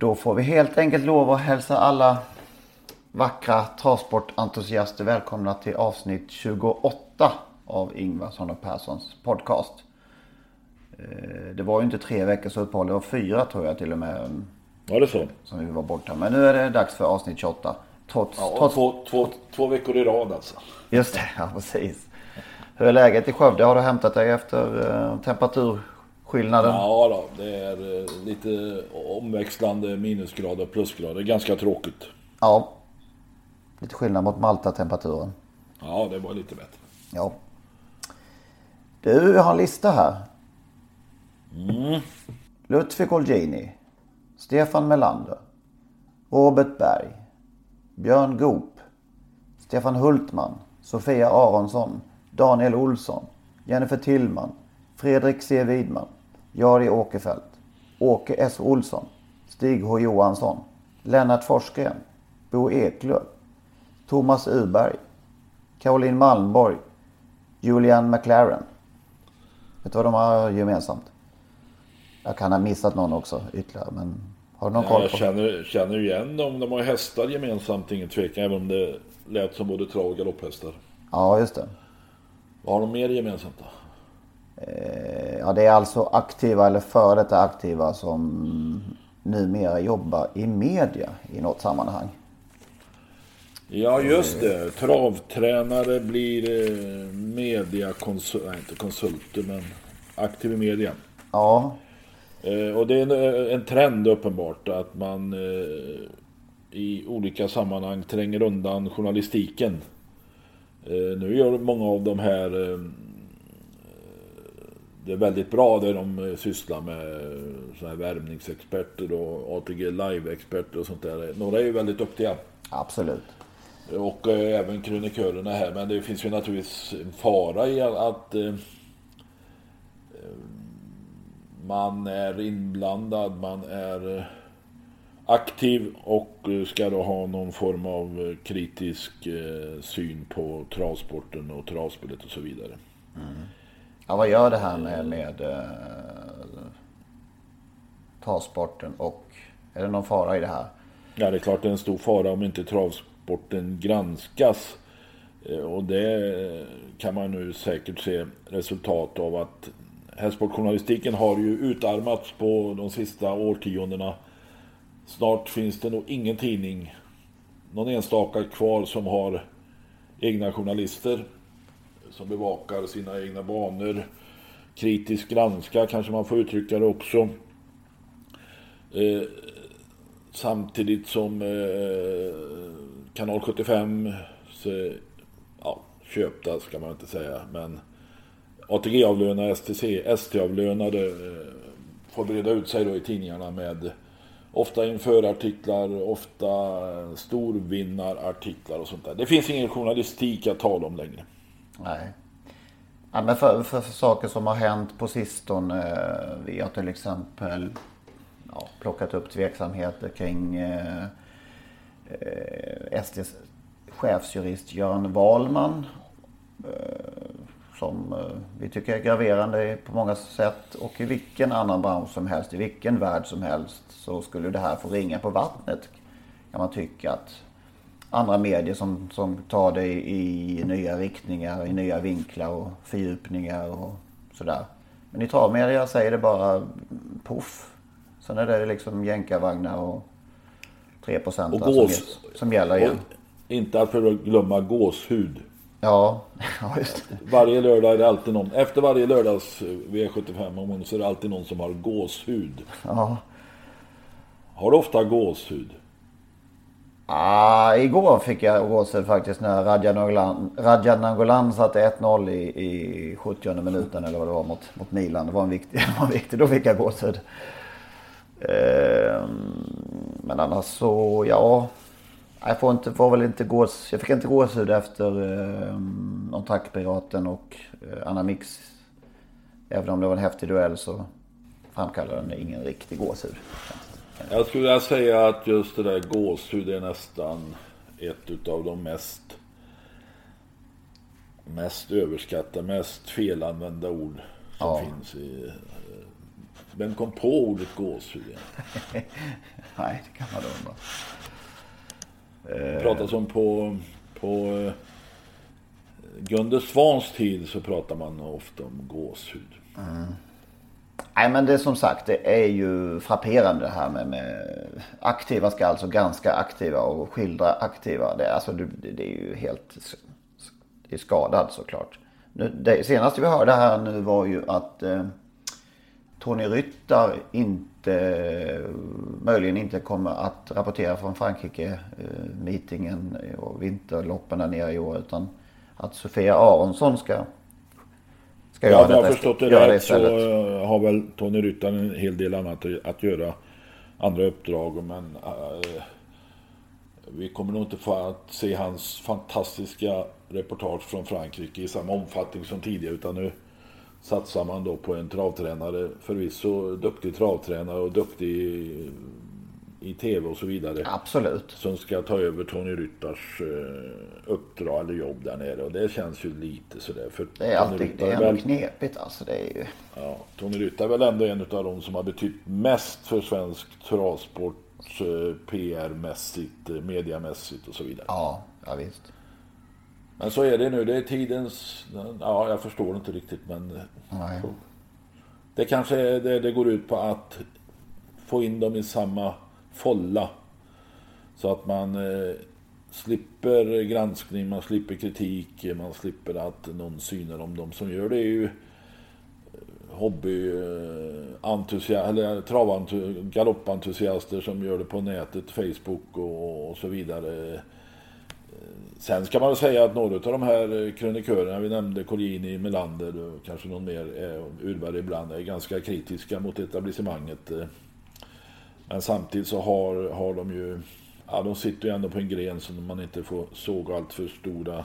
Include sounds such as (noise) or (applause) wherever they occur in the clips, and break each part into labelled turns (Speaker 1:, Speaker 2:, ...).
Speaker 1: Då får vi helt enkelt lov att hälsa alla vackra travsportentusiaster välkomna till avsnitt 28 av Ingvarsson och Perssons podcast. Eh, Det var ju inte tre veckors uppehåll, det var fyra tror jag till och med
Speaker 2: Ja, det är så.
Speaker 1: som vi var borta. Men nu är det dags för avsnitt 28. Trots,
Speaker 2: Ja,
Speaker 1: trots
Speaker 2: två, två, två veckor i rad alltså.
Speaker 1: Just det, ja precis. Hur är läget i Skövde? Har du hämtat dig efter eh, temperaturskillnaden?
Speaker 2: Ja, då, det är eh, lite omväxlande minusgrader och plusgrader. Ganska tråkigt.
Speaker 1: Ja. Lite skillnad mot Malta-temperaturen.
Speaker 2: Ja, det var lite bättre.
Speaker 1: Ja. Du, jag har en lista här. Lutfi Olgini. Stefan Melander. Robert Berg. Björn Goop. Stefan Hultman. Sofia Aronsson. Daniel Olsson. Jennifer Tillman. Fredrik C Widman. Jari Åkerfeldt. Åke S Olsson. Stig H Johansson. Lennart Forsgren. Bo Eklöf. Thomas Urberg. Caroline Malmborg. Julian McLaren. Vet du vad de har gemensamt? Jag kan ha missat någon också ytterligare men har du någon
Speaker 2: Ja,
Speaker 1: koll
Speaker 2: jag
Speaker 1: på?
Speaker 2: känner, känner igen dem. De har hästar gemensamt, ingen tvekan. Även om det lät som både trav och galopphästar.
Speaker 1: Ja just det.
Speaker 2: Vad har de mer gemensamt då?
Speaker 1: Eh, Ja det är alltså aktiva eller före detta aktiva som numera jobbar i media i något sammanhang.
Speaker 2: Ja, just det. Travtränare blir eh, mediakonsulter, inte konsulter, men aktiv i media.
Speaker 1: Ja,
Speaker 2: Eh, och det är en, en trend uppenbart att man i olika sammanhang tränger undan journalistiken. Nu gör många av de här det är väldigt bra det de eh, sysslar med eh, såna här värmningsexperter och ATG live-experter och sånt där. Några är ju väldigt duktiga.
Speaker 1: absolut.
Speaker 2: Och eh, även krönikörerna här. Men det finns ju naturligtvis en fara i att eh, eh, man är inblandad, man är aktiv och ska då ha någon form av kritisk eh, syn på travsporten och travspelet och så vidare.
Speaker 1: Ja, vad gör det här med, med eh, travsporten och är det någon fara i det här?
Speaker 2: Ja, det är klart det är en stor fara om inte travsporten granskas. Eh, och det eh, kan man nu säkert se resultat av att hästsportjournalistiken har ju utarmats på de sista årtiondena. Snart finns det nog ingen tidning, någon enstaka kvar som har egna journalister som bevakar sina egna banor. Kritiskt granskar kanske man får uttrycka det också. Eh, Samtidigt som eh, Kanal 75 så, ja, köpta ska man inte säga, men ATG-avlönade, STC, ST-avlönade eh, får breda ut sig då i tidningarna med ofta införartiklar, ofta eh, storvinnarartiklar och sånt där. Det finns ingen journalistik att tala om längre.
Speaker 1: Nej. Ja, men för, för, för saker som har hänt på sistone. eh, Vi har till exempel ja, plockat upp tveksamheter kring eh, eh, SDs chefsjurist Göran Wahlman. Eh, som eh, vi tycker är graverande på många sätt. Och i vilken annan bransch som helst, i vilken värld som helst så skulle det här få ringa på vattnet. Kan man tycka att andra medier som, som tar det i, nya riktningar, i nya vinklar och fördjupningar och sådär. Men i travmedia säger det bara poff. Sen är det liksom jänkarvagnar och 3 procent
Speaker 2: Och
Speaker 1: som,
Speaker 2: gås-
Speaker 1: som gäller igen.
Speaker 2: Och inte att förglömma gåshud.
Speaker 1: Ja, (laughs) ja just det.
Speaker 2: Varje lördag är det alltid någon. Efter varje lördags V75 så är det alltid någon som har gåshud.
Speaker 1: Ja.
Speaker 2: Har du ofta gåshud?
Speaker 1: Ah, igår fick jag gåshud faktiskt när Radja Nangolan satte 1-0 i, i 70 minuten eller vad det var mot, mot Milan. Det var en viktig, (laughs) det var en viktig då fick jag gåshud. Eh, men annars så, ja. Jag får, inte, får väl inte gås, jag fick inte gåshud efter eh, Attackpiraten och eh, Anna Mix. Även om det var en häftig duell så framkallade den ingen riktig gåshud.
Speaker 2: Jag skulle vilja säga att just det där gåshud är nästan ett utav de mest mest överskattade, mest felanvända ord som ja. finns i... Vem kom på ordet gåshud (laughs)
Speaker 1: Nej, det kan man undra.
Speaker 2: Det pratas om på, på eh, Gunde Svans tid så pratar man ofta om gåshud. Mm.
Speaker 1: Nej men det är som sagt det är ju frapperande det här med, med aktiva ska alltså ganska aktiva och skildra aktiva. Det, alltså, det, det är ju helt det är skadad såklart. Nu, det senaste vi hörde här nu var ju att eh, Tony Ryttar inte, möjligen inte kommer att rapportera från Frankrike, eh, meetingen och vinterloppen där nere i år. Utan att Sofia Aronsson ska
Speaker 2: Ska ja, om jag har förstått det rätt så eh, har väl Tony Ryttar en hel del annat att göra. Andra uppdrag men äh, vi kommer nog inte få att se hans fantastiska reportage från Frankrike i samma omfattning som tidigare utan nu satsar man då på en travtränare, förvisso duktig travtränare och duktig i tv och så vidare.
Speaker 1: Absolut.
Speaker 2: Som ska ta över Tony Ryttars uh, uppdrag eller jobb där nere. Och det känns ju lite sådär. För
Speaker 1: det är alltid det är väl, knepigt alltså. Det är ju...
Speaker 2: Ja, Tony Ryttar är väl ändå en av de som har betytt mest för svensk travsport uh, PR-mässigt, uh, mediamässigt och så vidare.
Speaker 1: Ja, ja visst.
Speaker 2: Men så är det nu. Det är tidens... Ja, jag förstår inte riktigt men...
Speaker 1: Nej.
Speaker 2: Det kanske är det det går ut på att få in dem i samma folla. Så att man eh, slipper granskning, man slipper kritik, man slipper att någon synar om dem som gör det är ju hobbyentusiaster, eh, eh eller eh, galoppentusiaster som gör det på nätet, Facebook och, och, så vidare. Eh, sen ska man väl säga att några av de här krönikörerna vi nämnde, Collini, Melander och kanske någon mer, Urberg ibland, är ganska kritiska mot etablissemanget. Men samtidigt så har, har de ju, ja de sitter ju ändå på en gren som man inte får såga allt för stora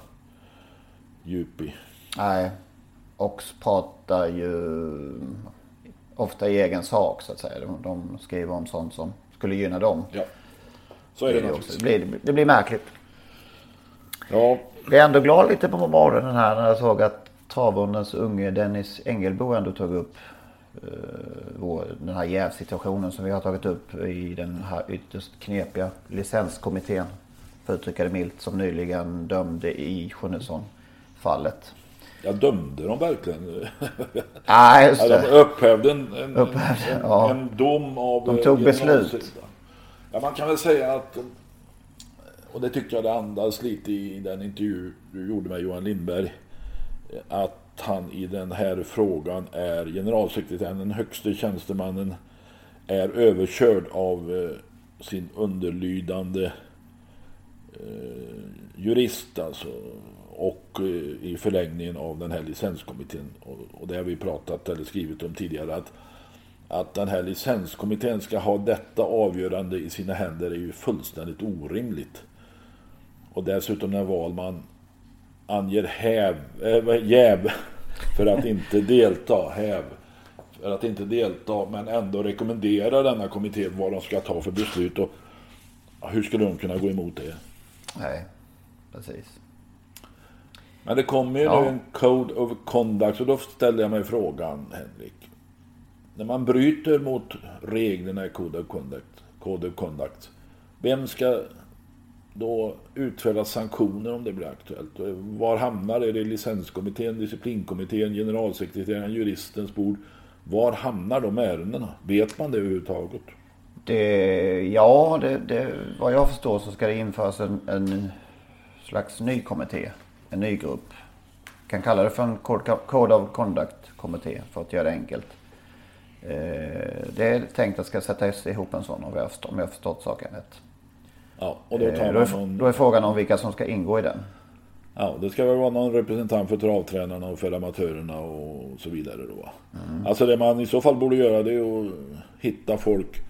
Speaker 2: djup i.
Speaker 1: Nej, och pratar ju ofta i egen sak så att säga. De, de skriver om sånt som skulle gynna dem.
Speaker 2: Ja, så är det, det också.
Speaker 1: Det blir, det blir märkligt.
Speaker 2: Ja.
Speaker 1: Vi är ändå glada lite på morgonen här när jag såg att travundens unge Dennis Engelbo ändå tog upp den här jävsituationen som vi har tagit upp i den här ytterst knepiga licenskommittén, för att uttrycka det milt, som nyligen dömde i Sjunnesson-fallet.
Speaker 2: Ja, dömde de verkligen? (laughs)
Speaker 1: Nej, just det.
Speaker 2: de upphävde en, en,
Speaker 1: upphävde,
Speaker 2: en,
Speaker 1: ja.
Speaker 2: en dom av
Speaker 1: De tog beslut.
Speaker 2: Ja, man kan väl säga att, och det tycker jag det andas lite i den intervju du gjorde med Johan Lindberg, att han i den här frågan är generalsekreteraren, den högste tjänstemannen, är överkörd av eh, sin underlydande eh, jurist alltså, och eh, i förlängningen av den här licenskommittén. Och, och det har vi pratat eller skrivit om tidigare att, att den här licenskommittén ska ha detta avgörande i sina händer är ju fullständigt orimligt. Och dessutom när Valman anger häv, äh, jäv för att inte delta, häv, för att inte delta men ändå rekommendera denna kommitté vad de ska ta för beslut och hur skulle de kunna gå emot det?
Speaker 1: Nej, precis.
Speaker 2: Men det kommer ju ja. nu en Code of Conduct och då ställer jag mig frågan Henrik. När man bryter mot reglerna i Code of Conduct, Code of Conduct vem ska då utfärdas sanktioner om det blir aktuellt. Var hamnar det? Är det licenskommittén, disciplinkommittén, generalsekreteraren, juristens bord? Var hamnar de ärendena? Vet man det överhuvudtaget?
Speaker 1: Det, ja, det, det, vad jag förstår så ska det införas en, en slags ny kommitté. en ny grupp. Kan kalla det för en Code of Conduct-kommitté för att göra det enkelt. Eh, det är tänkt att ska sätta ihop en sån om jag har förstått saken rätt.
Speaker 2: Ja, och då, tar
Speaker 1: eh, då, är, någon... då är frågan om vilka som ska ingå i den.
Speaker 2: Ja, det ska väl vara någon representant för travtränarna och för amatörerna och så vidare då. Mm. Alltså det man i så fall borde göra det är att hitta folk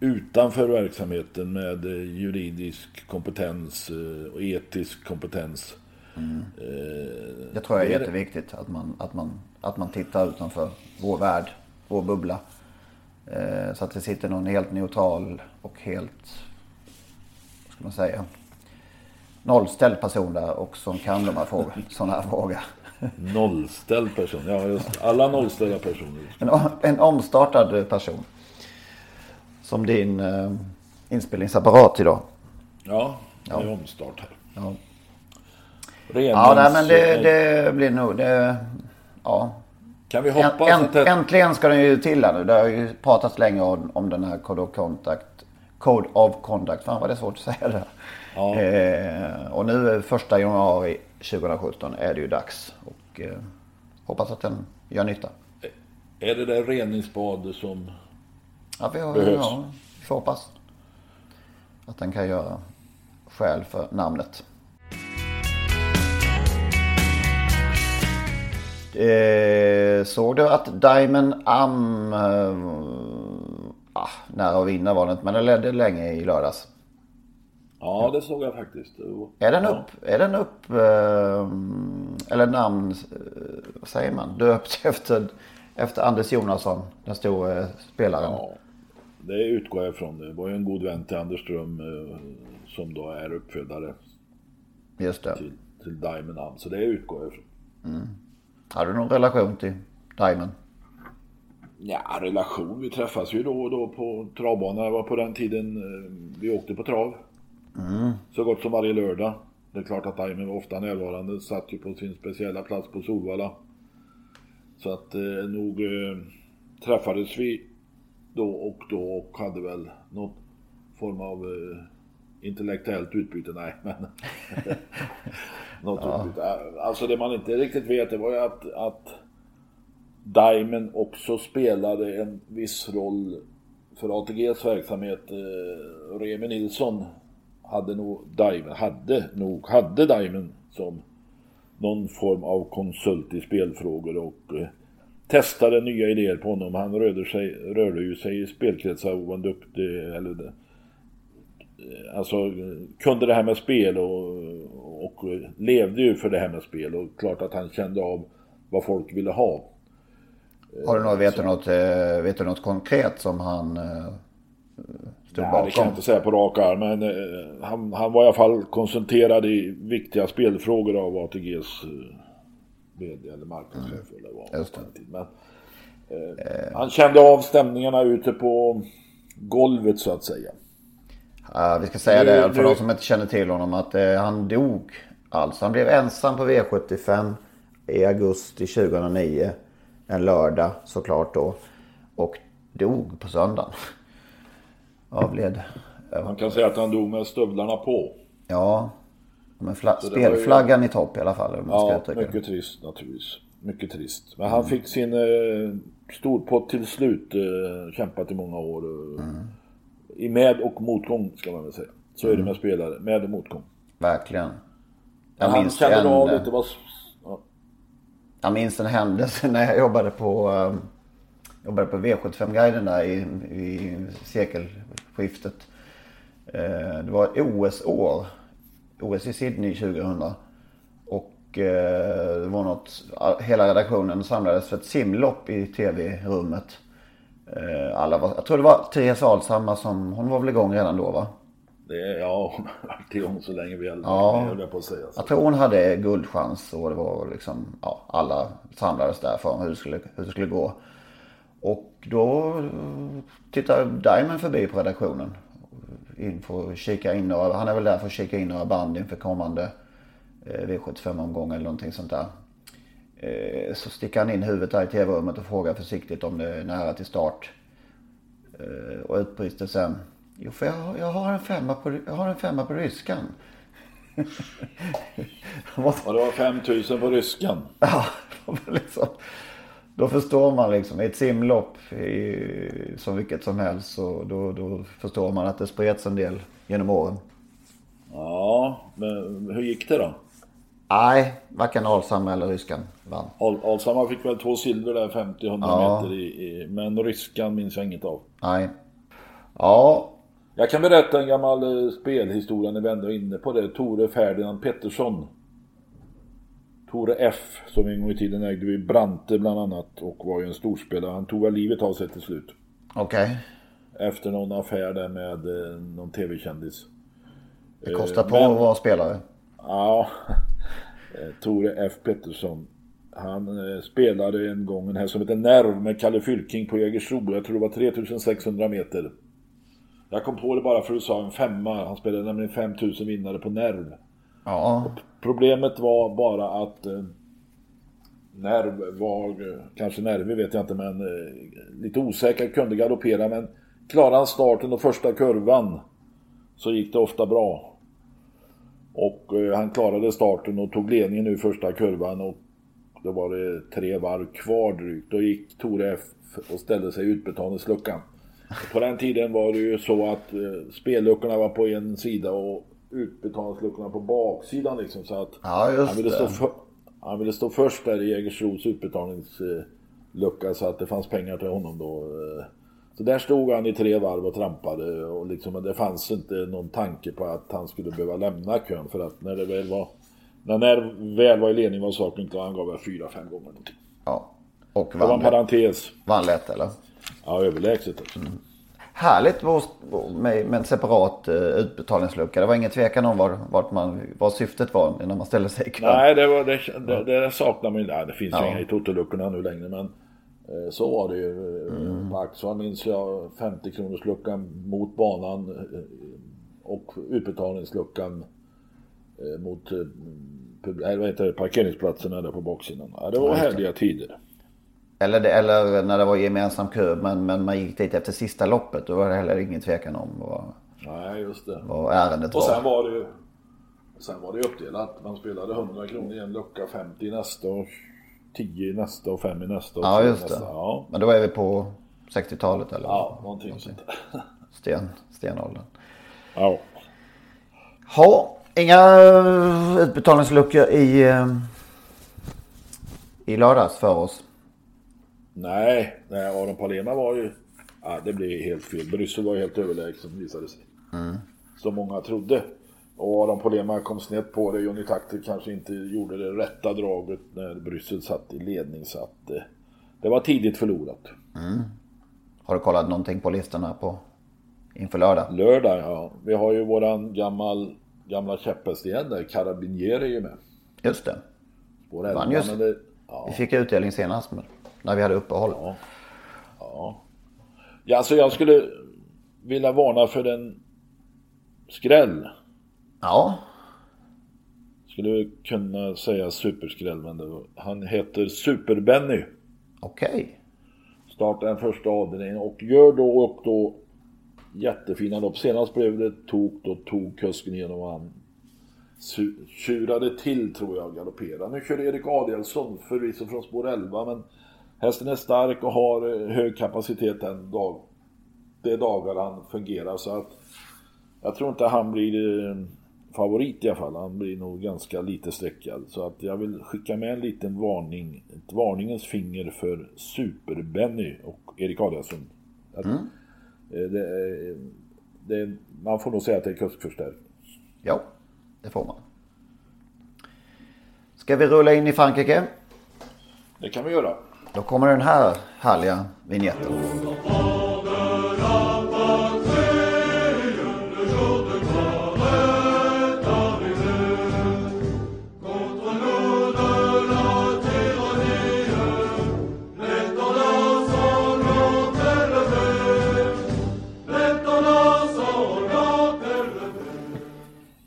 Speaker 2: utanför verksamheten med juridisk kompetens eh, och etisk kompetens.
Speaker 1: Mm. Det tror jag är jätteviktigt att man, att, man, att man tittar utanför vår värld, vår bubbla. Eh, så att det sitter någon helt neutral och helt, ska man säga, nollställd person där och som kan de här frågorna, sådana här frågor.
Speaker 2: Nollställd person, ja just Alla nollställda personer.
Speaker 1: En, en omstartad person. Som din eh, inspelningsapparat idag.
Speaker 2: Ja, det är omstart här.
Speaker 1: Ja, ja nej, men det, det, blir nog... Det, ja.
Speaker 2: Kan vi hoppas Änt.
Speaker 1: Äntligen ska den ju till här nu. Det har ju pratats länge om, om den här Contact. Code of Conduct. Fan vad det är svårt att säga det. Ja. Eh, och nu första januari 2017 är det ju dags. Och eh, hoppas att den gör nytta.
Speaker 2: Är det det reningsbad som
Speaker 1: ja, vi har, behövs? Ja, vi får hoppas. Att den kan göra skäl för namnet. Eh, såg du att Diamond Am... Eh, ah, nära att vinna var det inte, men den ledde länge i lördags.
Speaker 2: Ja, det såg jag faktiskt.
Speaker 1: Är den upp, är den upp eh, eller namn, eh, vad säger man, döpt (laughs) efter, efter Anders Jonasson, den stora spelaren? Ja,
Speaker 2: det utgår jag ifrån. Det var ju en god vän till Anders Ström eh, som då är uppfödare.
Speaker 1: Just det.
Speaker 2: Till, till Diamond Am, så det utgår jag ifrån.
Speaker 1: Mm. Har du någon relation till Diamond?
Speaker 2: Ja, relation. Vi träffas ju då och då på travbanan. Det var på den tiden vi åkte på trav. Mm. Så gott som varje lördag. Det är klart att Diamond var ofta närvarande. Satt ju på sin speciella plats på Solvalla. Så att eh, nog eh, träffades vi då och då och hade väl något form av eh, intellektuellt utbyte. Nej, men (laughs) något ja. utbyte. Alltså det man inte riktigt vet det var ju att, att Diamond också spelade en viss roll för ATGs verksamhet. Eh, Remi Nilsson hade nog Diamond, hade nog, hade Diamond som någon form av konsult i spelfrågor och eh, testade nya idéer på honom. Han rörde, sig, rörde ju sig i spelkretsar och var en duktig, eller eh, alltså kunde det här med spel och, och eh, levde ju för det här med spel och klart att han kände av vad folk ville ha.
Speaker 1: Har du något, vet, du något, eh, vet du något konkret som han eh,
Speaker 2: stod bakom? Det kan jag inte säga på rak arm, men eh, han, han var i alla fall koncentrerad i viktiga spelfrågor av ATGs vd eller marknadschef mm. eller vad Just. Men, eh, han kände av stämningarna ute på golvet så att säga.
Speaker 1: Uh, vi ska säga det för nu... de som inte känner till honom att uh, han dog. Alltså han blev ensam på V75 i augusti 2009 en lördag såklart då. Och dog på söndagen. Avled.
Speaker 2: Man kan säga att han dog med stövlarna på.
Speaker 1: Ja. Med spelflaggan ju... i topp i alla fall.
Speaker 2: ja, mycket det. trist naturligtvis. Mycket trist. Men han mm. fick sin eh, storpott till slut. Eh, kämpat i många år. Eh, mm. I med och motgång ska man väl säga. Så är det mm. med spelare. Med och motgång.
Speaker 1: Verkligen.
Speaker 2: Jag han kände en... av lite vad
Speaker 1: jag minns en händelse när jag jobbade på, ehm, jobbade på V75-guiden där i, i sekelskiftet. Uh, det var OS-år. OS i Sydney 2000. Och uh, det var något, hela redaktionen samlades för ett simlopp i tv-rummet. Uh, eh, alla var, jag tror det var Therese Alshammar som, hon var väl igång redan då va?
Speaker 2: Det ja, hon har varit igång så länge vi höll ja, på att säga. Så.
Speaker 1: Jag tror hon hade guldchans och det var liksom, ja, alla samlades där för hur det skulle, hur det skulle gå. Och då tittade Diamond förbi på redaktionen. In för att kika in några, han är väl där för att kika in några band inför kommande eh, V75-omgång eller någonting sånt där. Eh, så sticker han in huvudet där i tv-rummet och frågar försiktigt om det är nära till start. Eh, och utbrister sen. Jo, för jag, jag, har en femma på, jag har en femma på ryskan.
Speaker 2: Och det var 5000 på ryskan. (laughs)
Speaker 1: Ja, (laughs) liksom, då förstår man liksom i ett simlopp i, som vilket som helst så då, då förstår man att det spreds en del genom åren.
Speaker 2: Ja, men hur gick det då?
Speaker 1: Nej, varken Alsam eller ryskan vann.
Speaker 2: Al Alshammar fick väl två silver där 50-100
Speaker 1: Ja.
Speaker 2: meter i, i, men ryskan minns jag inget av.
Speaker 1: Nej. Ja,
Speaker 2: Jag kan berätta en gammal eh, spelhistoria när vi ändå är inne på det. Tore Ferdinand Pettersson. Tore F som en gång i tiden ägde vi Brante bland annat och var ju en storspelare. Han tog väl livet av sig till slut.
Speaker 1: okej.
Speaker 2: Efter någon affär där med eh, någon tv-kändis.
Speaker 1: Det kostar på
Speaker 2: men-
Speaker 1: att vara spelare.
Speaker 2: Ja, (laughs) eh, Tore F Pettersson. Han eh, spelade en gång en här som heter Nerv med Kalle Fylking på Jägersro. Jag tror det var 3600 meter. Jag kom på det bara för att du sa en femma. Han spelade nämligen 5000 vinnare på Nerv.
Speaker 1: Ja,
Speaker 2: Problemet var bara att eh, Nerv var, eh, kanske nervig vet jag inte, men eh, lite osäker, kunde galoppera. Men klarade han starten och första kurvan så gick det ofta bra. Och eh, han klarade starten och tog ledningen ur första kurvan och då var det tre varv kvar drygt. Då gick Tore F och ställde sig i utbetalningsluckan. På den tiden var det ju så att eh, spelluckorna var på en sida och utbetalningsluckorna på baksidan liksom. Så att
Speaker 1: Ja, just
Speaker 2: han, ville stå för, han ville stå först där i Jägersros utbetalningslucka så att det fanns pengar till honom då. eh. Så där stod han i tre varv och trampade och liksom, men det fanns inte någon tanke på att han skulle behöva lämna kön för att när det väl var när när väl var i ledning var saken klar. Han gav väl fyra, fem gånger någonting.
Speaker 1: ja. Och
Speaker 2: Det var en
Speaker 1: vann,
Speaker 2: parentes.
Speaker 1: vann lätt eller?
Speaker 2: Ja, överlägset alltså.
Speaker 1: Härligt med, en separat uh, utbetalningslucka. Det var ingen tvekan om var, vart man, vad syftet var när man ställde sig i kö.
Speaker 2: Nej, det, var, det, det, det saknar man ju. Det finns ju
Speaker 1: Ja.
Speaker 2: inga i totoluckorna nu längre men eh, så var det ju. Mm. På Axevall minns jag 50 kronors luckan mot banan eh, och utbetalningsluckan eh, mot eh, eller vad heter det, parkeringsplatserna där på baksidan. Ja, det var härliga tider.
Speaker 1: Eller, det, eller när det var gemensam kö men, men man gick dit efter sista loppet. Då var det heller ingen tvekan om vad,
Speaker 2: Nej, just det.
Speaker 1: vad ärendet
Speaker 2: Och sen
Speaker 1: var.
Speaker 2: var det ju Sen var det uppdelat. Man spelade 100 kronor i en lucka, 50 i nästa och 10 i nästa och 5 i nästa. Och
Speaker 1: Ja just det.
Speaker 2: nästa. Ja,
Speaker 1: Men då är vi på 60-talet eller?
Speaker 2: ja någonting sånt där.
Speaker 1: Sten, stenåldern.
Speaker 2: Ja.
Speaker 1: Ha, inga eh, utbetalningsluckor i, eh, i lördags för oss.
Speaker 2: Nej, nej Aron Palema var ju... Ja, det blev helt fel. Bryssel var helt överlägsen visade sig. Som många trodde. Och Aron Palema kom snett på det. Johnny Takter kanske inte gjorde det rätta draget när Bryssel satt i ledning. Så att eh, det var tidigt förlorat.
Speaker 1: Har du kollat någonting på listorna på inför lördag?
Speaker 2: Lördag, ja. Vi har ju våran gammal, gamla käpphäst igen där. Carabinieri är ju med.
Speaker 1: Just det.
Speaker 2: Spår 11,
Speaker 1: Vann just-
Speaker 2: ja,
Speaker 1: Vi fick utdelning senast men, när vi hade uppehåll.
Speaker 2: ja. Ja, alltså jag skulle vilja varna för en skräll.
Speaker 1: Ja,
Speaker 2: Skulle kunna säga superskräll, men det, var- han heter Super-Benny.
Speaker 1: okej.
Speaker 2: Startar den första avdelningen och gör då och då jättefina lopp. Senast blev det tok, då tog kusken igenom och han tjurade till tror jag galopperade. Nu kör Erik Adielsson förvisso från spår 11 men hästen är stark och har eh, hög kapacitet den dag. Det dagar han fungerar så att jag tror inte han blir eh, favorit i alla fall. Han blir nog ganska lite sträckad. Så att jag vill skicka med en liten varning. Ett varningens finger för Super-Benny och Erik Adielsson. Att, eh, det, det, man får nog säga att det är kuskförstärkning.
Speaker 1: Ja, det får man. Ska vi rulla in i Frankrike?
Speaker 2: Det kan vi göra.
Speaker 1: Då kommer den här härliga vignetten.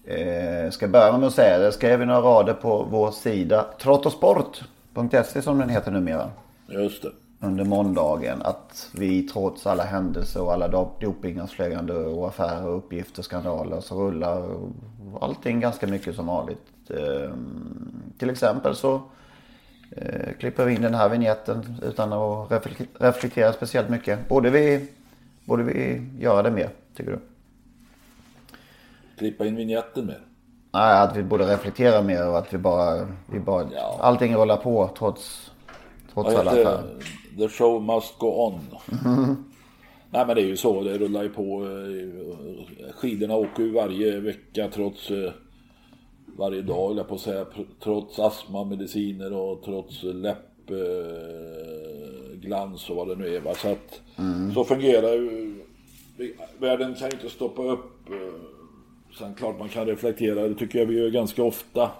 Speaker 1: Eh, jag ska börja med att säga, det skrev vi några rader på vår sida trottosport.se som den heter numera.
Speaker 2: Just det.
Speaker 1: under måndagen att vi trots alla händelser och alla dopingavslöjande och affärer och uppgifter, skandaler så rullar allting ganska mycket som vanligt. Ehm, till exempel så eh, klipper vi in den här vignetten utan att reflektera speciellt mycket. Borde vi, borde vi göra det mer, tycker du?
Speaker 2: Klippa in vignetten mer?
Speaker 1: Nej, att vi borde reflektera mer och att vi bara, vi bara ja. allting rullar på trots, trots alla affärer.
Speaker 2: The show must go on. Mm. Nej men det är ju så, det rullar ju på. Eh, skidorna åker ju varje vecka trots eh, varje dag, jag på att säga, trots astmamediciner och trots läppglans och vad det nu är. Va? Så att mm. så fungerar ju. Världen kan ju inte stoppa upp. Eh, sen klart man kan reflektera, det tycker jag vi gör ganska ofta.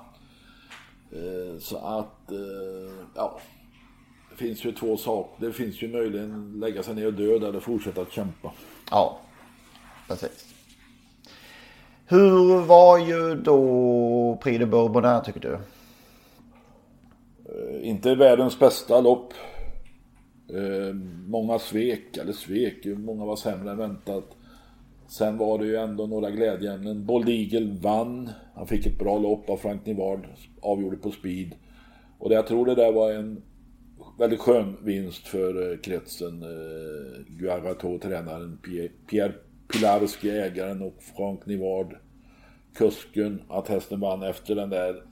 Speaker 2: Så att, ja finns ju två saker. Det finns ju möjligen lägga sig ner och dö eller fortsätta att kämpa.
Speaker 1: Ja, precis. Hur var ju då Prix de Bourbonnais tycker du?
Speaker 2: Uh, inte världens bästa lopp. Uh, många svek, eller svek, många var sämre än väntat. Sen var det ju ändå några glädjeämnen. Bold Eagle vann. Han fick ett bra lopp av Frank Nivard. Avgjorde på speed. Och det, jag tror det där var en väldigt skön vinst för eh, kretsen. Eh, Guarato, tränaren, Pierre Pilarski, ägaren och Frank Nivard, kusken. Att hästen vann efter den där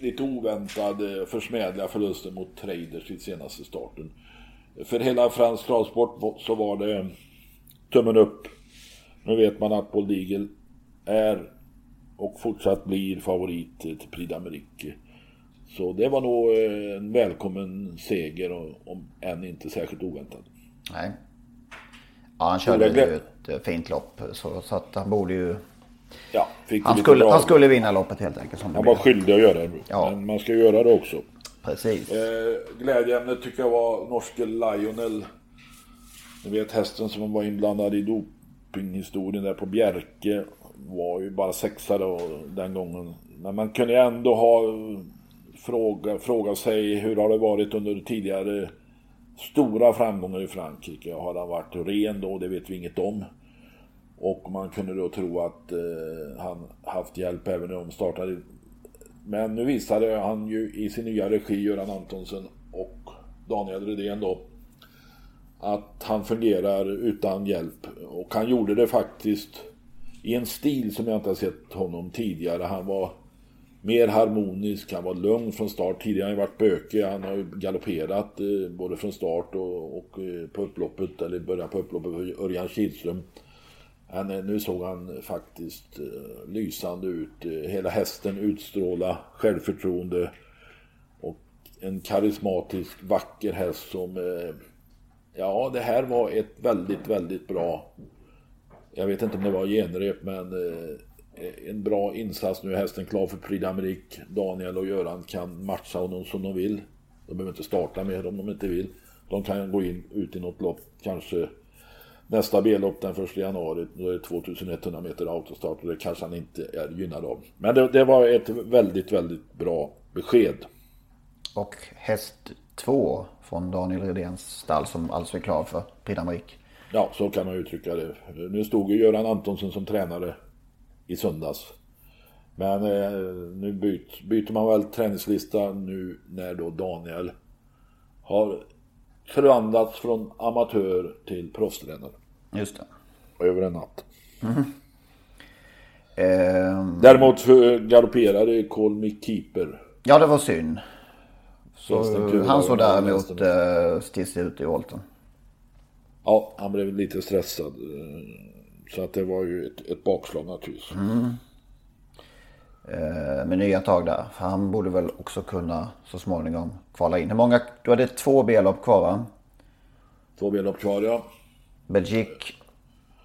Speaker 2: lite oväntade försmädliga förlusten mot Traders i senaste starten. För hela fransk travsport så var det tummen upp. Nu vet man att Paul Digel är och fortsatt blir favorit till Prix d'Amérique. Så det var nog eh, en välkommen seger, om än inte särskilt oväntad.
Speaker 1: Nej. Ja, han körde ju ett eh, fint lopp så, så att han borde ju...
Speaker 2: Ja,
Speaker 1: han, skulle, han skulle vinna loppet helt enkelt.
Speaker 2: Som han var skyldig att göra det. Ja. Men man ska göra det också.
Speaker 1: Precis.
Speaker 2: Eh, glädjeämnet tycker jag var norske Lionel. Ni vet hästen som var inblandad i dopinghistorien där på Bjerke. Var ju bara sexa då den gången. Men man kunde ändå ha fråga, fråga sig hur har det varit under tidigare stora framgångar i Frankrike. Har han varit ren då? Det vet vi inget om. Och man kunde då tro att eh, han haft hjälp även när de startade. Men nu visade han ju i sin nya regi, Göran Antonsen och Daniel Redén då, att han fungerar utan hjälp. Och han gjorde det faktiskt i en stil som jag inte har sett honom tidigare. Han var mer harmonisk, han var lugn från start. Tidigare har han varit bökig, han har ju galopperat eh, både från start och, och eh, på upploppet, eller början på upploppet för Örjan Kihlström. Han, nu såg han faktiskt eh, lysande ut. Eh, hela hästen utstråla självförtroende och en karismatisk, vacker häst som... Eh, ja, det här var ett väldigt, väldigt bra... Jag vet inte om det var genrep, men eh, en bra insats. Nu är hästen klar för Prix d'Amérique. Daniel och Göran kan matcha honom som de vill. De behöver inte starta med om de inte vill. De kan gå in ut i något lopp, kanske nästa B-lopp den 1 januari. Då är det 2100 meter autostart och det kanske han inte är gynnad av. Men det, det var ett väldigt, väldigt bra besked.
Speaker 1: Och häst 2 från Daniel Redéns stall som alltså är klar för Prix d'Amérique.
Speaker 2: Ja, så kan man uttrycka det. Nu stod ju Göran Antonsson som tränare i söndags. Men eh, nu byt, byter man väl träningslista nu när då Daniel har förvandlats från amatör till proffstränare.
Speaker 1: Just
Speaker 2: det. Över en natt. Mm. Eh, Däremot galopperade Call Keeper.
Speaker 1: Ja, det var synd. Så han såg däremot uh, stissig ut i volten.
Speaker 2: Ja, han blev lite stressad. Så att det var ju ett, ett bakslag naturligtvis. Mm.
Speaker 1: Eh, med nya tag där. För han borde väl också kunna så småningom kvala in. Hur många? Du hade två B-lopp kvar va?
Speaker 2: Två B-lopp kvar ja.
Speaker 1: Belgique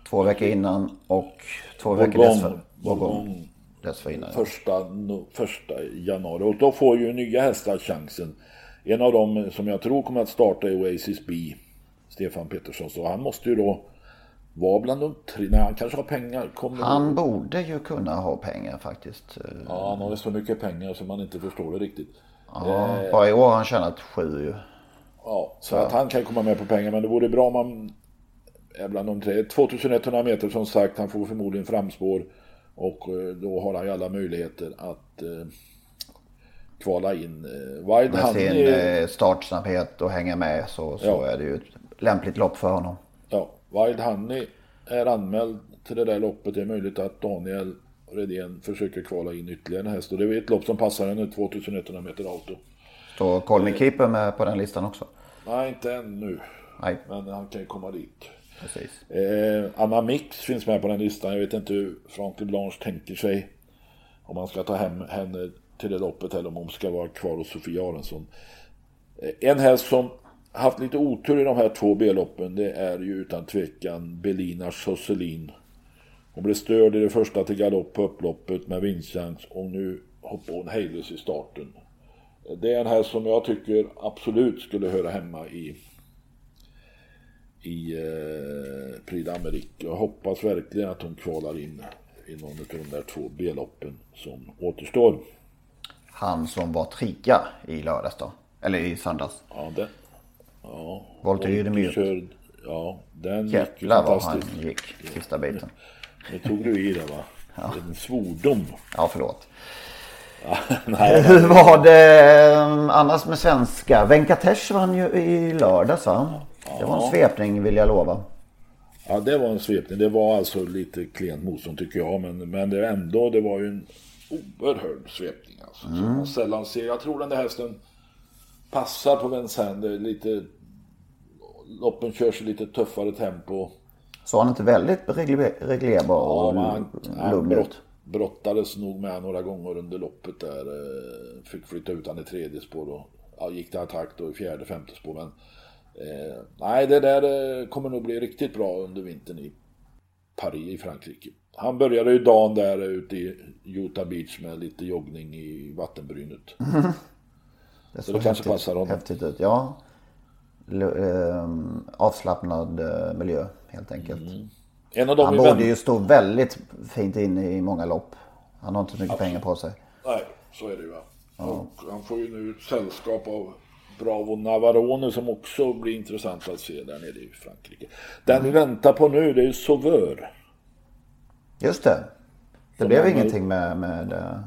Speaker 1: två veckor innan och två veckor dessför, dessförinnan.
Speaker 2: Första, no, första januari. Och då får ju nya hästar chansen. En av dem som jag tror kommer att starta är Oasis B. Stefan Pettersson. Så han måste ju då var bland de tre. Nej, han kanske har pengar.
Speaker 1: Kommer han du... borde ju kunna ha pengar faktiskt.
Speaker 2: Ja, han har ju så mycket pengar så man inte förstår det riktigt.
Speaker 1: Ja, eh... bara i år har han tjänat sju ju.
Speaker 2: Ja, så att han kan komma med på pengar. Men det vore bra om man är bland de tre. 2100 meter som sagt, han får förmodligen framspår. Och eh, då har han ju alla möjligheter att eh, kvala in. Eh,
Speaker 1: Wild med sin är... Eh, startsnabbhet och hänga med så, så ja. är det ju ett lämpligt lopp för honom.
Speaker 2: Wild Honey är anmäld till det där loppet. Det är möjligt att Daniel Redén försöker kvala in ytterligare en häst. Och det är ett lopp som passar henne, 2100 meter auto.
Speaker 1: Står Colmy Keeper med på den listan också?
Speaker 2: Nej, inte ännu.
Speaker 1: Nej.
Speaker 2: Men han kan ju komma dit.
Speaker 1: Precis.
Speaker 2: Eh, Anna Mix finns med på den listan. Jag vet inte hur Frank Blanche tänker sig. Om man ska ta hem henne till det loppet eller om hon ska vara kvar hos Sofia Arensson. Eh, en häst som haft lite otur i de här två B-loppen det är ju utan tvekan Belina Josselin. Hon blev störd i det första till galopp på upploppet med vinstchans och nu hoppar hon hejdlös i starten. Det är en häst som jag tycker absolut skulle höra hemma i i eh, Prix d'Amérique. Jag hoppas verkligen att hon kvalar in i någon av de där två B-loppen som återstår.
Speaker 1: Han som var trea i lördags då? Eller i söndags?
Speaker 2: Ja, det. Ja.
Speaker 1: Volter Rydemyr.
Speaker 2: Ja, den
Speaker 1: Jävlar gick ju vad han gick sista biten.
Speaker 2: Nu tog du i det va? (laughs) Ja. En svordom.
Speaker 1: Ja, förlåt. (laughs) nej, Hur var det eh, annars med svenska? Venkatesh vann ju i lördags va? Det var en svepning vill jag lova.
Speaker 2: Ja, det var en svepning. Det var alltså lite klent motstånd tycker jag. Men, men det ändå, det var ju en oerhörd svepning. Alltså, mm. Sällan ser. Jag tror den där hästen passar på Vincennes. Lite, loppen körs i lite tuffare tempo.
Speaker 1: Så han inte väldigt reglerbar och ja, lugn ut?
Speaker 2: brottades nog med några gånger under loppet där. Eh, fick flytta ut han i tredje spår och ja, gick till attack då i fjärde, femte spår. Men Eh, nej, det där eh, kommer nog bli riktigt bra under vintern i Paris i Frankrike. Han började ju dagen där ute i Utah Beach med lite joggning i vattenbrynet. (laughs) Mm.
Speaker 1: Det så det kanske häftigt, passar honom. Häftigt ut, ja. L eh, avslappnad miljö helt enkelt. Mm. En av Han borde ju stå väldigt fint in i många lopp. Han har inte så mycket Absolut. pengar på sig.
Speaker 2: Nej, så är det ju. Ja. Och han får ju nu sällskap av Bravo Navarone som också blir intressant att se där nere i Frankrike. Den vi väntar på nu det är Sauveur.
Speaker 1: Just det. Det som blev ingenting med... med uh...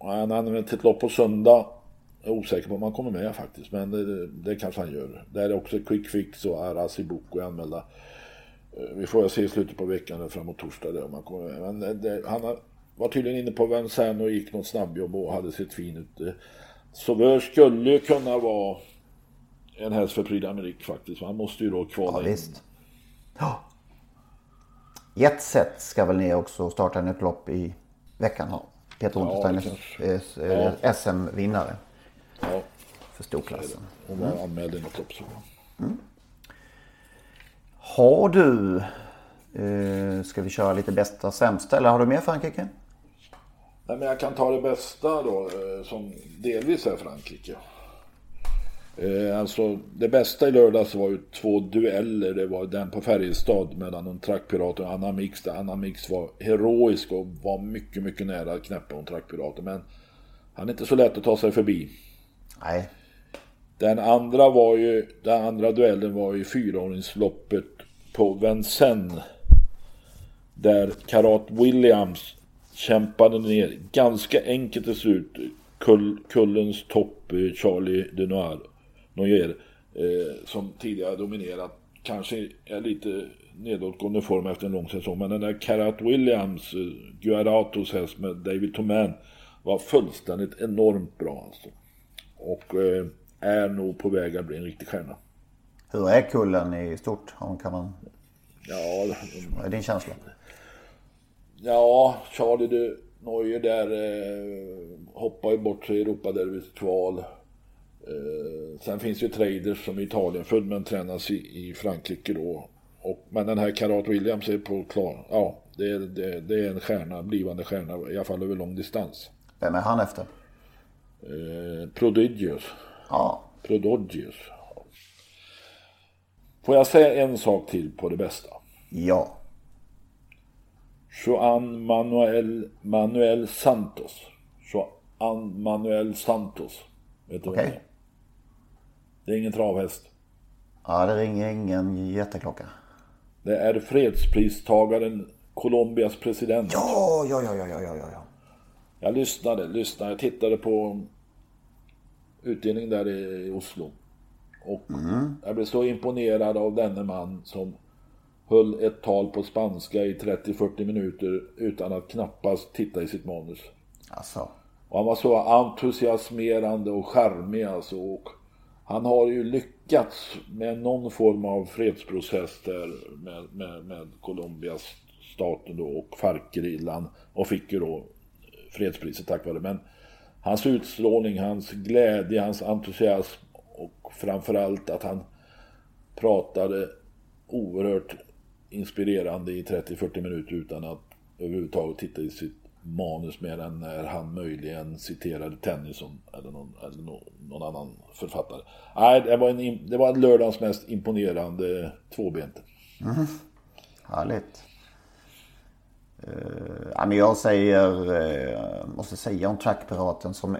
Speaker 2: Han använder ett lopp på söndag. Jag är osäker på om han kommer med faktiskt. Men det, det kanske han gör. Där är också Quick Fix och Arasi Boko anmälda. Eh, vi får se i slutet på veckan framåt torsdag där om han kommer med. Men det, han var tydligen inne på Vincennes och gick något snabbjobb och hade sett fin ut. Sauveur skulle ju kunna vara en häst för Prix d'Amérique faktiskt. Han måste ju då kvala
Speaker 1: ja, in. Visst. Ja. Jetset ska väl ner också starta en upplopp i veckan. Peter Untersteiner, ja, ja. SM-vinnare. Ja. För storklassen.
Speaker 2: Hon var anmäld i något lopp. Så. Mm.
Speaker 1: Har du, eh, ska vi köra lite bästa sämsta eller har du mer Frankrike?
Speaker 2: Nej, men jag kan ta det bästa då, eh, som delvis är Frankrike. Eh, alltså det bästa i lördags var ju två dueller. Det var den på Färjestad mellan en trackpirat och Anna Mix. Där Anna Mix var heroisk och var mycket, mycket nära att knäppa en trackpiraten. Men han är inte så lätt att ta sig förbi.
Speaker 1: Nej.
Speaker 2: Den andra var ju, den andra duellen var ju fyraåringsloppet på Vincennes. Där Karat Williams kämpade ner ganska enkelt till slut Kull, kullens topp eh, Charlie de Noir, Noyer eh, som tidigare dominerat kanske är lite nedåtgående form efter en lång säsong men den där Karat Williams eh, Guaratos häst med David Toman var fullständigt enormt bra alltså. Och eh, är nog på väg att bli en riktig stjärna.
Speaker 1: Hur är kullen i stort? Kan man...
Speaker 2: Ja,
Speaker 1: Vad är din känsla?
Speaker 2: Ja, Charlie de Neuer där eh, hoppar ju bort sig i Europaderbyt kval. Eh, sen finns ju traders som är Italien född men tränas i, i Frankrike då. Och, men den här Karat Williams är på klar. Ja, det, det, det är en stjärna, blivande stjärna i alla fall över lång distans.
Speaker 1: Vem är han efter?
Speaker 2: Eh, Prodigious.
Speaker 1: Ja.
Speaker 2: Prodigious. Får jag säga en sak till på det bästa?
Speaker 1: Ja.
Speaker 2: Juan Manuel, Manuel Santos. Juan Manuel Santos. Vet du okay. vem det är? Det är ingen travhäst.
Speaker 1: Ja, det ringer ingen jätteklocka.
Speaker 2: Det är fredspristagaren Colombias president.
Speaker 1: Ja, ja, ja, ja, ja, ja.
Speaker 2: Jag lyssnade, lyssnade. Jag tittade på utdelningen där i Oslo. Och jag blev så imponerad av denne man som höll ett tal på spanska i 30-40 minuter utan att knappast titta i sitt manus.
Speaker 1: Alltså.
Speaker 2: Och han var så entusiasmerande och charmig alltså. Och han har ju lyckats med någon form av fredsprocess där med, med, med Colombias staten då och Farc-gerillan. Och fick ju då fredspriset tack vare. Men hans utstrålning, hans glädje, hans entusiasm och framförallt att han pratade oerhört inspirerande i 30-40 minuter utan att överhuvudtaget titta i sitt manus mer än när han möjligen citerade Tennyson eller någon, eller någon, annan författare. Nej, det var, en, det var lördagens mest imponerande tvåbente.
Speaker 1: Mm-hmm. Härligt. Ja, men jag säger, uh, måste säga om Trackpiraten som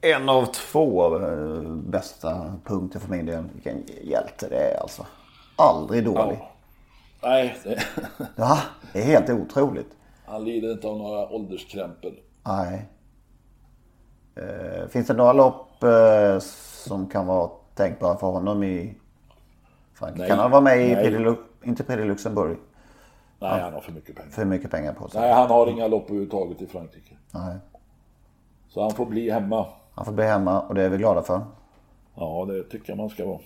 Speaker 1: en av två uh, bästa punkter för min del. Vilken hjälte det är alltså. Aldrig dålig.
Speaker 2: Ja. Nej, det, (laughs)
Speaker 1: Ja, det är helt otroligt.
Speaker 2: han lider inte av några ålderskrämpor.
Speaker 1: Nej. Uh, finns det några lopp uh, som kan vara tänkbara för honom i Frankrike? Kan han vara med i. Prix inte Prix Luxemburg?
Speaker 2: Nej, han har för mycket pengar.
Speaker 1: För mycket pengar på sig.
Speaker 2: Nej, han har inga lopp överhuvudtaget i Frankrike.
Speaker 1: Nej.
Speaker 2: Så han får bli hemma.
Speaker 1: Han får bli hemma och det är vi glada för.
Speaker 2: Ja, det tycker jag man ska vara.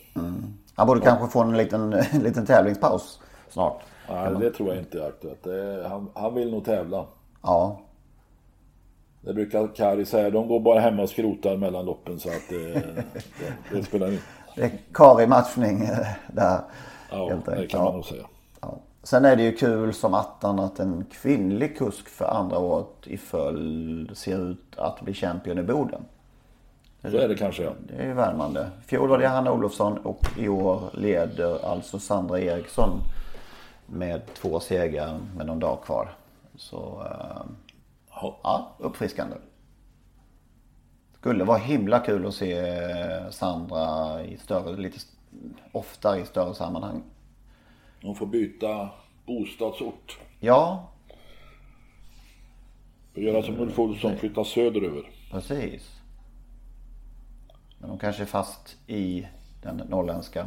Speaker 1: Han borde kanske få en liten, en (laughs) liten tävlingspaus snart.
Speaker 2: Nej, det tror jag inte är aktuellt. Är, han, han vill nog tävla.
Speaker 1: Ja,
Speaker 2: Det brukar Kari säga. De går bara hemma och skrotar mellan loppen så att det, (laughs) det, det spelar inte.
Speaker 1: det är kar i matchning eh, där.
Speaker 2: Ja, det kan man
Speaker 1: Ja.
Speaker 2: nog säga.
Speaker 1: Sen är det ju kul som attan att en kvinnlig kusk för andra året i följd ser ut att bli champion i Boden.
Speaker 2: Så är det kanske ja.
Speaker 1: Det är ju värmande. Fjol var det Hanna Olofsson och i år leder alltså Sandra Eriksson med två segrar med någon dag kvar. Så eh,
Speaker 2: Ja.
Speaker 1: uppfriskande. Skulle vara himla kul att se Sandra i större, lite oftare i större sammanhang.
Speaker 2: De får byta bostadsort.
Speaker 1: Ja,
Speaker 2: Och göra som Ulf Olsson, flytta söderöver.
Speaker 1: precis. Men de kanske är fast i den norrländska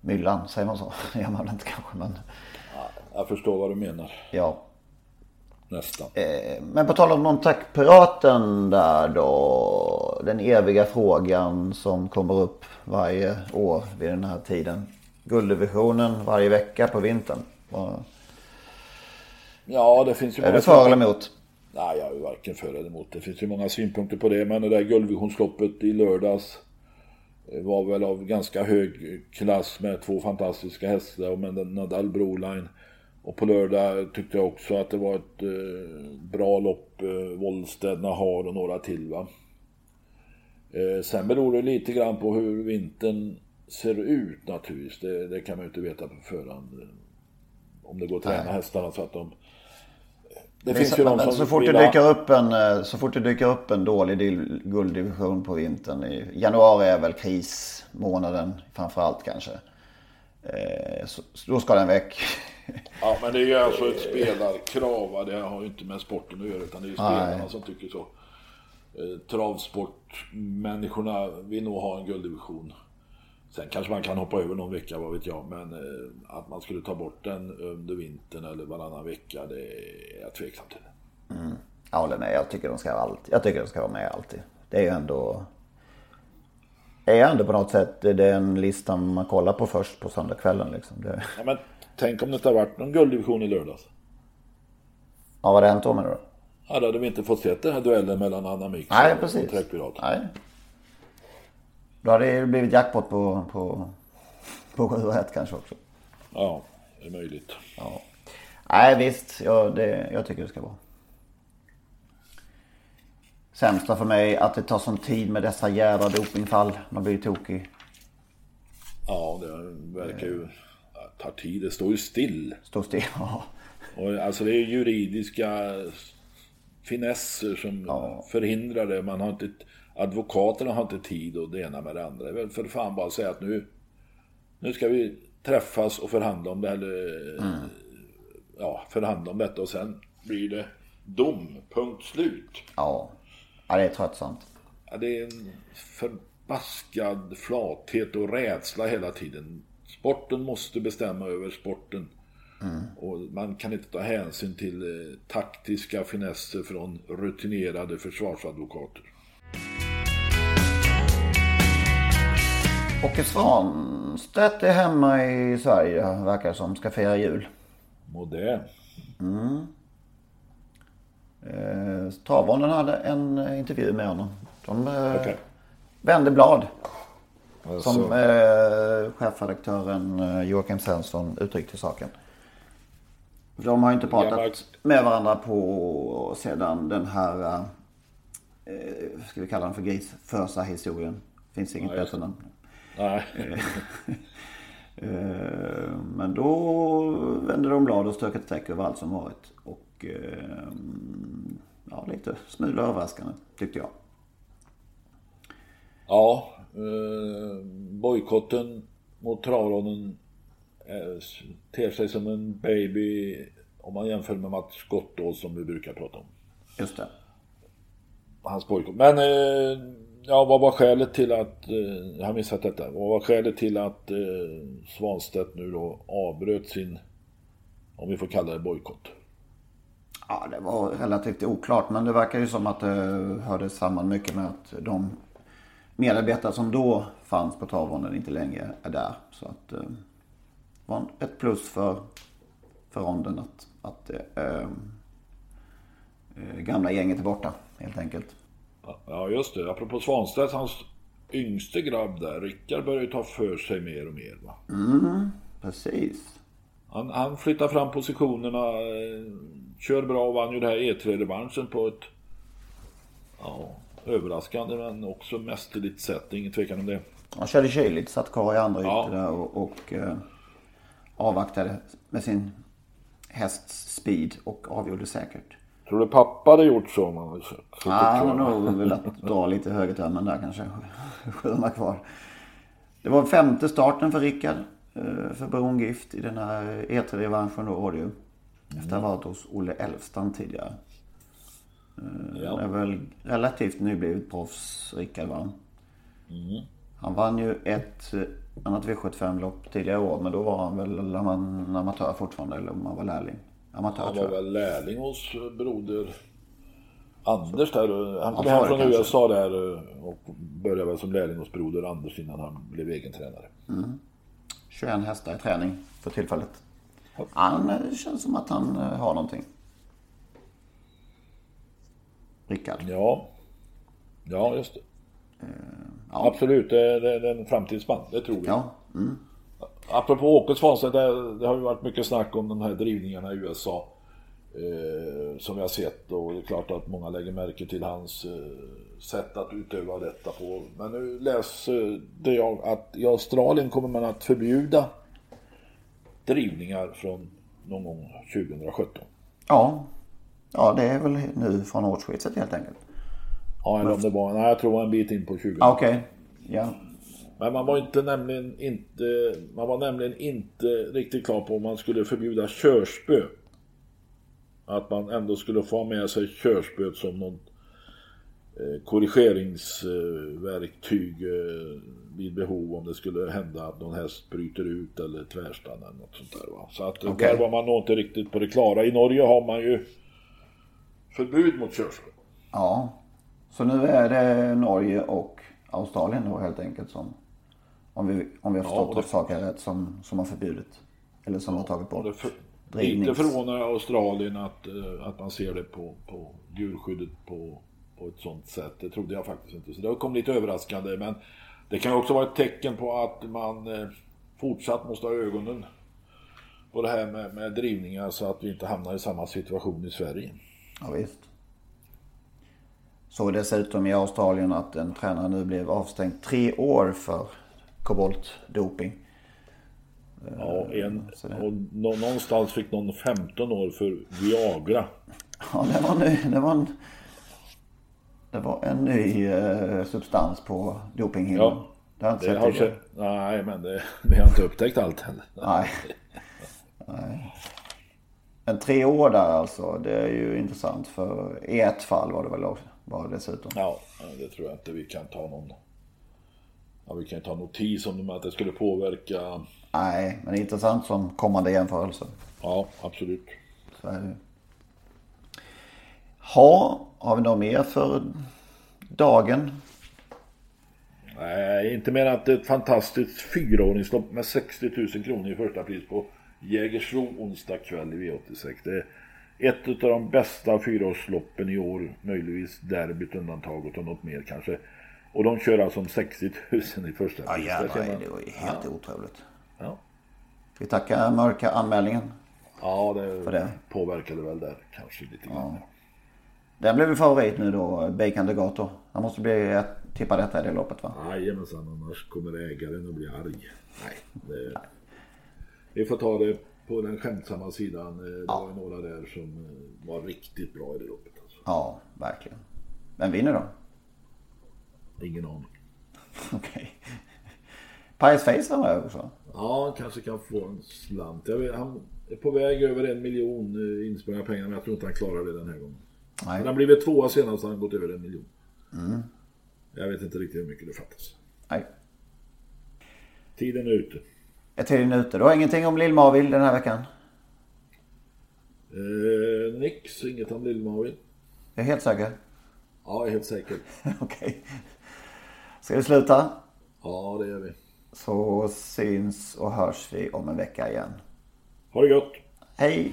Speaker 1: myllan, säger man så? (laughs) Det gör man väl inte kanske, men
Speaker 2: Jag förstår vad du menar.
Speaker 1: ja.
Speaker 2: Nästan.
Speaker 1: Eh, Men på tal om Montac-piraten där då. Den eviga frågan som kommer upp varje år vid den här tiden. Gulddivisionen varje vecka på vintern. Vad-
Speaker 2: Ja, det finns ju
Speaker 1: Är du för eller emot?
Speaker 2: Nej, jag är varken för eller emot. Det finns ju många synpunkter på det. Men det där guldvisionsloppet i lördags eh, var väl av ganska hög klass med två fantastiska hästar och med Nadal Broline. Och på lördag tyckte jag också att det var ett eh, bra lopp. Eh, Wollstedt, Nahar och några till va. Eh, sen beror det lite grann på hur vintern ser ut naturligtvis. Det, det kan man ju inte veta på förhand. eh, Om det går att träna hästarna så att de... Det finns ju de som
Speaker 1: så, fort det dyker upp en, eh, så fort det dyker upp en dålig gulddivision på vintern. I januari är väl krismånaden framförallt kanske. Eh, Så, så då ska den väck. (laughs)
Speaker 2: Ja, men det är ju alltså ett spelarkrav. va. Det har ju inte med sporten att göra utan det är ju spelarna som tycker så. Eh, Travsportmänniskorna vill nog ha en gulddivision. Sen kanske man kan hoppa över någon vecka, vad vet jag. Men eh, att man skulle ta bort den under vintern eller varannan vecka, det är jag tveksam till.
Speaker 1: Jag håller med. Jag tycker de ska, alltid, jag tycker de ska vara med alltid. Det är ju ändå... Det är ändå på något sätt den listan man kollar på först på söndagskvällen. Liksom. Det,
Speaker 2: Ja, men tänk om det inte har varit någon gulddivision i lördags.
Speaker 1: ja, vad hade hänt då menar du?
Speaker 2: Ja, då hade vi inte fått se den här duellen mellan Anna
Speaker 1: Nej,
Speaker 2: och
Speaker 1: precis.
Speaker 2: Träckpirat.
Speaker 1: Nej. Då hade det blivit jackpot på, på, på 7 1 kanske också.
Speaker 2: Ja, det är möjligt.
Speaker 1: Ja. Nej visst, jag, det, jag tycker det ska vara. Sämsta för mig att det tar sån tid med dessa jävla dopingfall. Man blir tokig.
Speaker 2: Ja, det verkar ju... ja, tar tid. Det står ju still.
Speaker 1: Står still. (laughs) Ja.
Speaker 2: Och, alltså det är juridiska finesser som förhindrar det. Man har inte... advokaterna har inte tid och det ena med det andra. Det är väl för fan bara att säga att nu, nu ska vi träffas och förhandla om det. Eller, mm. Ja, förhandla om detta och sen blir det dom. Punkt slut.
Speaker 1: Ja, ja det är tröttsamt.
Speaker 2: Ja, det är en förbaskad flathet och rädsla hela tiden. Sporten måste bestämma över sporten. Mm. Och man kan inte ta hänsyn till eh, taktiska finesser från rutinerade försvarsadvokater.
Speaker 1: Åke Svanstedt är hemma i Sverige, verkar som. Ska fira jul.
Speaker 2: Må det.
Speaker 1: Mm. Eh, Travånden hade en intervju med honom. De eh, okay. vände blad. Alltså. Som eh, chefredaktören eh, Joakim Svensson uttryckte saken. De har inte pratat med varandra på sedan den här, eh, ska vi kalla den för grisfösa historien. Finns inget ja, bättre namn. Nej. (laughs) Eh, men då vände de blad och strök ett streck över allt som varit. Och eh, ja, lite smula överraskande tyckte jag.
Speaker 2: Ja, eh, bojkotten mot travronden eh, ter sig som en baby om man jämför med Mats Gottås som vi brukar prata om.
Speaker 1: Just det.
Speaker 2: Hans bojkott. Men ja, vad var skälet till att, eh, jag har missat detta, vad var skälet till att eh, Svanstedt nu då avbröt sin, om vi får kalla det bojkott?
Speaker 1: Ja, det var relativt oklart men det verkar ju som att det hörde samman mycket med att de medarbetare som då fanns på travronden inte längre är där. Så att eh, det var ett plus för, för ronden att, att äh, gamla gänget är borta helt enkelt.
Speaker 2: Ja just det, apropå Svanstedt, hans yngste grabb där, Rickard börjar ju ta för sig mer och mer va?
Speaker 1: Mm, precis.
Speaker 2: Han, han flyttar fram positionerna, eh, kör bra och vann ju det här E3-revanschen på ett ja, överraskande men också mästerligt sätt, ingen tvekan om det.
Speaker 1: Han körde kyligt, satt kvar i andra ja. där och, och eh, avvaktade med sin hästs speed och avgjorde säkert.
Speaker 2: Tror du pappa hade gjort så? Man
Speaker 1: så ja, han har nog velat dra lite högertömmen där kanske. Skjuta kvar. Det var femte starten för Rickard. Eh, för Brongift i den här E3-revanschen då var det ju. Efter att ha varit hos Olle Elfstrand tidigare. Eh, ja. Det är väl relativt nyblivet proffs, Rickard va? Mm. Han vann ju ett annat V75-lopp tidigare år. Men då var han väl amatör fortfarande. Eller om han var lärling. Amatör
Speaker 2: Han var väl lärling hos broder Anders där. Han kom hem från kanske. USA där och började väl som lärling hos broder Anders innan han blev egen tränare.
Speaker 1: Mm. 21 hästar i träning för tillfället. Han eh, känns som att han eh, har någonting. Rickard.
Speaker 2: Ja. Ja, just det. Uh, ja. Absolut, det är, det är en framtidsman. Det tror vi.
Speaker 1: Ja. Mm.
Speaker 2: Apropå Åke Svanstedt, det, det, har ju varit mycket snack om de här drivningarna i USA. Eh, som vi har sett och det är klart att många lägger märke till hans eh, sätt att utöva detta på. Men nu läste jag att i Australien kommer man att förbjuda drivningar från någon gång 2017.
Speaker 1: Ja, ja det är väl nu från årsskiftet helt enkelt.
Speaker 2: Ja, eller om det var, nej jag tror en bit in på 20.
Speaker 1: Okej, okay. ja.
Speaker 2: Men man var inte nämligen inte, man var nämligen inte riktigt klar på om man skulle förbjuda körspö. Att man ändå skulle få med sig körspöet som någon eh, korrigeringsverktyg eh, vid behov om det skulle hända att någon häst bryter ut eller tvärstannar eller något sånt där. Va? Så att okay. där var man nog inte riktigt på det klara. I Norge har man ju förbud mot körspö.
Speaker 1: Ja, så nu är det Norge och Australien då helt enkelt som om vi, om vi har förstått ja, det... saker rätt som, som har förbjudit. Eller som ja, har tagit bort. För,
Speaker 2: lite förvånar Australien att, eh, att man ser det på, på djurskyddet på, på ett sånt sätt. Det trodde jag faktiskt inte. Så det kom lite överraskande. Men det kan också vara ett tecken på att man eh, fortsatt måste ha ögonen på det här med, med drivningar så att vi inte hamnar i samma situation i Sverige.
Speaker 1: Ja, visst. Såg dessutom i Australien att en tränare nu blev avstängd tre år för koboltdoping.
Speaker 2: Ja, en, och någonstans fick någon 15 år för Viagra.
Speaker 1: Ja, det var, nu, det var en Det var en ny eh, substans på dopinghyllan.
Speaker 2: Ja.
Speaker 1: Det har jag inte sett
Speaker 2: har sett, nej, men det, vi har inte upptäckt allt heller.
Speaker 1: Nej. Nej. En tre år där alltså. Det är ju intressant. För i ett fall var det väl också. Var det dessutom.
Speaker 2: Ja, det tror jag inte vi kan ta någon... Ja, vi kan ta notis om att det skulle påverka...
Speaker 1: Nej, men intressant som kommande jämförelse.
Speaker 2: Ja, absolut.
Speaker 1: Så är det. Ha, har vi något mer för dagen?
Speaker 2: Nej, inte mer än att det är ett fantastiskt fyraåringslopp med 60 000 kronor i första pris på Jägersro onsdag kväll i V86. Det är ett av de bästa fyraårsloppen i år, möjligtvis derbyt undantaget och något mer kanske. Och de kör alltså om 60 000 i första
Speaker 1: Ja jävlar, det var ju helt otroligt.
Speaker 2: Ja.
Speaker 1: Vi tacka mörka anmälningen?
Speaker 2: Ja, det,
Speaker 1: För det.
Speaker 2: påverkade väl där kanske lite grann.
Speaker 1: Den blev ju favorit nu då, Bacon Degato. Han måste bli ett, tippa detta i det loppet va?
Speaker 2: Jajamensan, annars kommer ägaren att bli arg. Nej, det, vi får ta det på den skämtsamma sidan. Eh, Det var ju några där som eh, var riktigt bra i det loppet. Alltså.
Speaker 1: Ja, verkligen. Vem vinner då?
Speaker 2: Ingen aning.
Speaker 1: Okej. Pies Face har jag också.
Speaker 2: Ja, han kanske kan få en slant. Vet, han är på väg över en miljon eh, insprungna pengar, men jag tror inte han klarar det den här gången.
Speaker 1: Nej.
Speaker 2: Men han blivit tvåa senast han gått över en miljon. Jag vet inte riktigt hur mycket det fattas.
Speaker 1: Nej.
Speaker 2: Tiden är ute.
Speaker 1: Är tiden ute? Du har ingenting om Lill-Marvill den här veckan?
Speaker 2: Eh, nix, inget om Lill-Marvin.
Speaker 1: Jag är helt säker.
Speaker 2: Ja, jag är helt säker. (laughs)
Speaker 1: Okej. Ska vi sluta?
Speaker 2: Ja, det gör vi.
Speaker 1: Så syns och hörs vi om en vecka igen.
Speaker 2: Ha det gott!
Speaker 1: Hej!